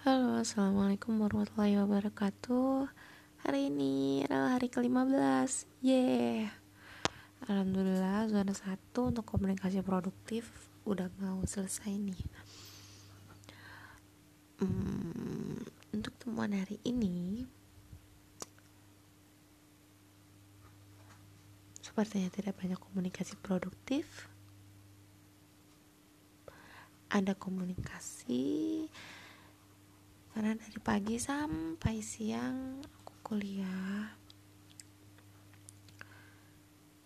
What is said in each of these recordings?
Halo, Assalamualaikum warahmatullahi wabarakatuh. Hari ini adalah hari ke-15 Yeay. Alhamdulillah zona 1 untuk komunikasi produktif Udah mau selesai nih. Hmm, Untuk temuan hari ini Sepertinya tidak banyak komunikasi produktif. Ada komunikasi karena dari pagi sampai siang aku kuliah.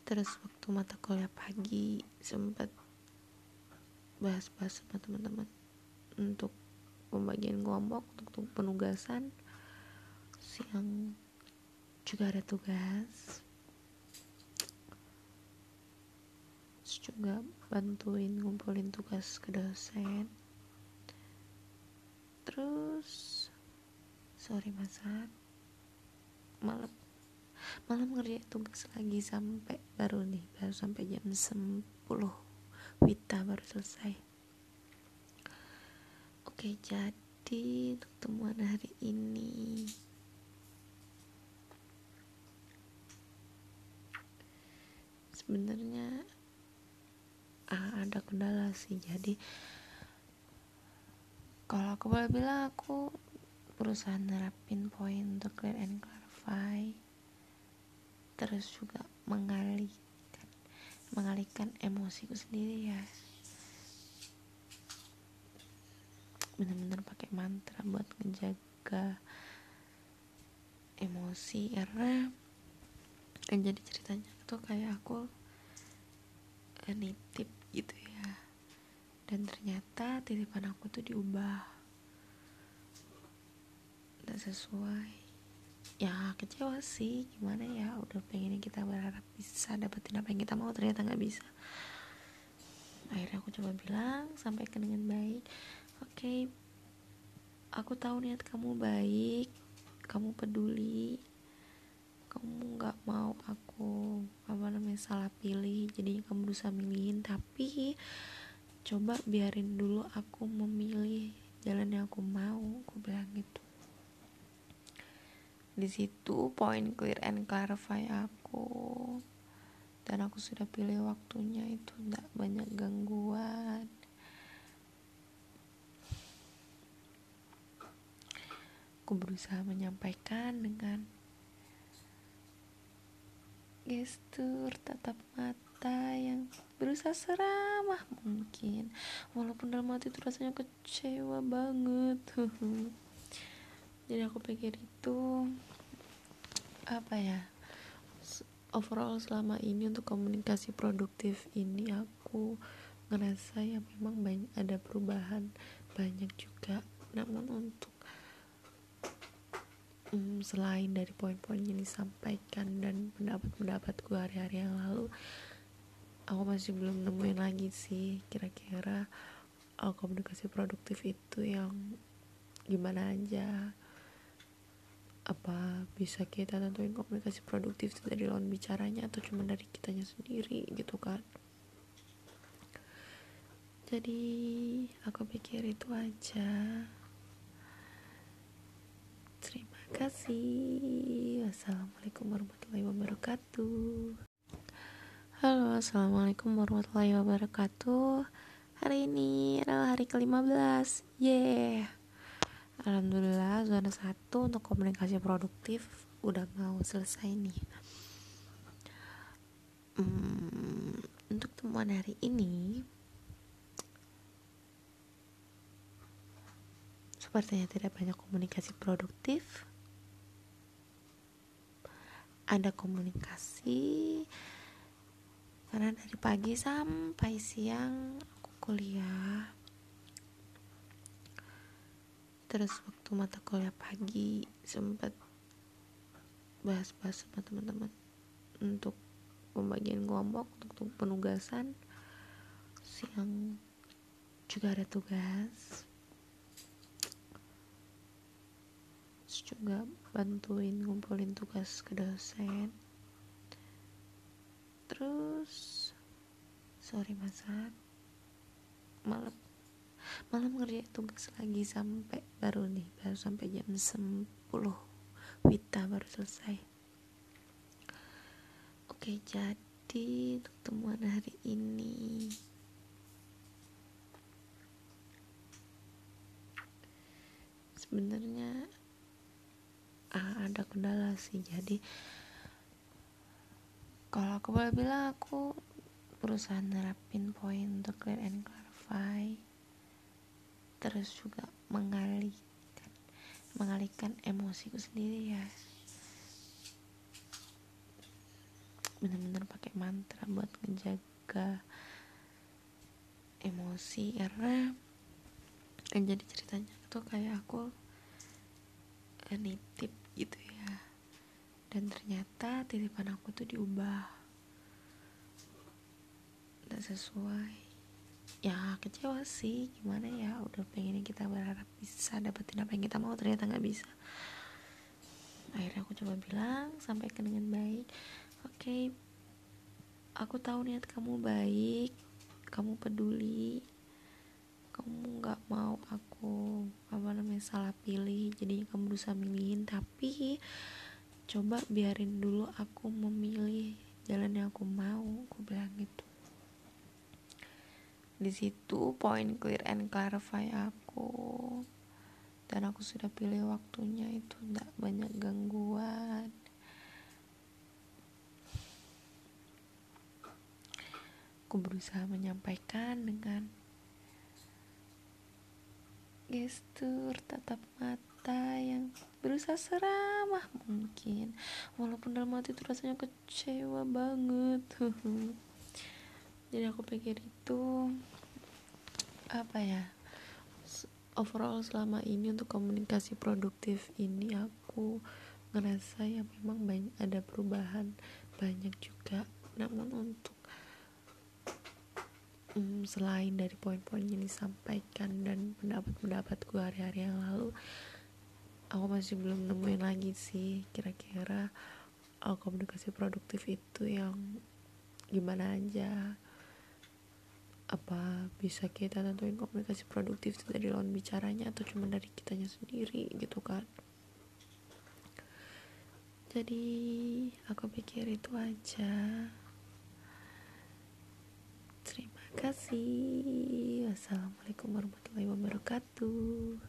Terus waktu mata kuliah pagi sempat bahas-bahas sama teman-teman untuk pembagian kelompok untuk penugasan. Siang juga ada tugas. Terus juga bantuin ngumpulin tugas ke dosen terus. Sore masak malam malam ngerjain tugas lagi sampai baru nih baru sampai jam 10 Wita baru selesai. Oke jadi untuk temuan hari ini. Sebenarnya ah, ada kendala sih. Jadi kalau aku boleh bilang aku berusaha nerapin poin untuk clear and clarify. Terus juga mengalihkan mengalihkan emosiku sendiri ya bener-bener pakai mantra buat ngejaga emosi karena yang jadi ceritanya tuh kayak aku nitip gitu ya. Dan ternyata titipan aku tuh diubah. Tidak sesuai. Ya kecewa sih. Gimana ya? Udah pengen kita berharap bisa dapetin apa yang kita mau ternyata nggak bisa. Akhirnya aku coba bilang sampaikan dengan baik. Oke. Okay, aku tahu niat kamu baik. Kamu peduli. Kamu nggak mau aku apa namanya salah pilih. Jadi kamu berusaha milihin. Tapi coba biarin dulu aku memilih jalan yang aku mau aku bilang gitu. Di situ poin clear and clarify aku. Dan aku sudah pilih waktunya itu tidak banyak gangguan. Aku berusaha menyampaikan dengan gestur tatap mata berusaha seramah mungkin. Walaupun dalam hati itu rasanya kecewa banget. Jadi aku pikir itu apa ya overall selama ini untuk komunikasi produktif ini aku ngerasa ya memang banyak ada perubahan banyak juga. Namun untuk um, selain dari poin-poin yang disampaikan dan pendapat-pendapatku hari-hari yang lalu aku masih belum nemuin lagi sih kira-kira uh, komunikasi produktif itu yang gimana aja. Apa bisa kita tentuin komunikasi produktif itu dari lawan bicaranya atau cuma dari kitanya sendiri gitu kan? Jadi aku pikir itu aja. Terima kasih. Wassalamualaikum warahmatullahi wabarakatuh Assalamualaikum warahmatullahi wabarakatuh. Hari ini adalah hari ke-15 Yeay. Alhamdulillah zona 1 untuk komunikasi produktif Udah mau selesai nih. Hmm, Untuk temuan hari ini Sepertinya tidak banyak komunikasi produktif. Ada komunikasi karena dari pagi sampai siang aku kuliah. Terus waktu mata kuliah pagi sempat bahas-bahas sama teman-teman untuk pembagian kelompok untuk penugasan. Siang juga ada tugas. Terus juga bantuin ngumpulin tugas ke dosen terus sore masak malam malam ngerjain tugas lagi sampai baru nih baru sampai jam 10 Wita baru selesai. Oke jadi temuan hari ini. Sebenarnya ah, ada kendala sih. Jadi kalau aku boleh bilang aku berusaha nerapin poin untuk clear and clarify. Terus juga mengalihkan mengalihkan emosiku sendiri ya bener-bener pakai mantra buat ngejaga emosi karena dan jadi ceritanya tuh kayak aku nitip gitu ya dan ternyata titipan aku tuh diubah. Tidak sesuai. Ya kecewa sih. Gimana ya? Udah pengen kita berharap bisa dapetin apa yang kita mau ternyata nggak bisa. Akhirnya aku coba bilang sampaikan dengan baik. Oke okay, aku tahu niat kamu baik. Kamu peduli. Kamu nggak mau aku apa namanya salah pilih. Jadi kamu berusaha milihin tapi coba biarin dulu aku memilih jalan yang aku mau aku bilang gitu. Di situ poin clear and clarify aku. Dan aku sudah pilih waktunya itu tidak banyak gangguan. Aku berusaha menyampaikan dengan gestur tatap mata yang berusaha seramah mungkin. Walaupun dalam hati itu rasanya kecewa banget. Jadi aku pikir itu apa ya overall selama ini untuk komunikasi produktif ini aku ngerasa ya memang banyak ada perubahan banyak juga. Namun untuk hmm, selain dari poin-poin yang disampaikan dan pendapat-pendapatku hari-hari yang lalu aku masih belum nemuin lagi sih kira-kira uh, komunikasi produktif itu yang gimana aja apa bisa kita tentuin komunikasi produktif itu dari lawan bicaranya atau cuma dari kitanya sendiri gitu kan jadi aku pikir itu aja kasih. Wassalamualaikum warahmatullahi wabarakatuh.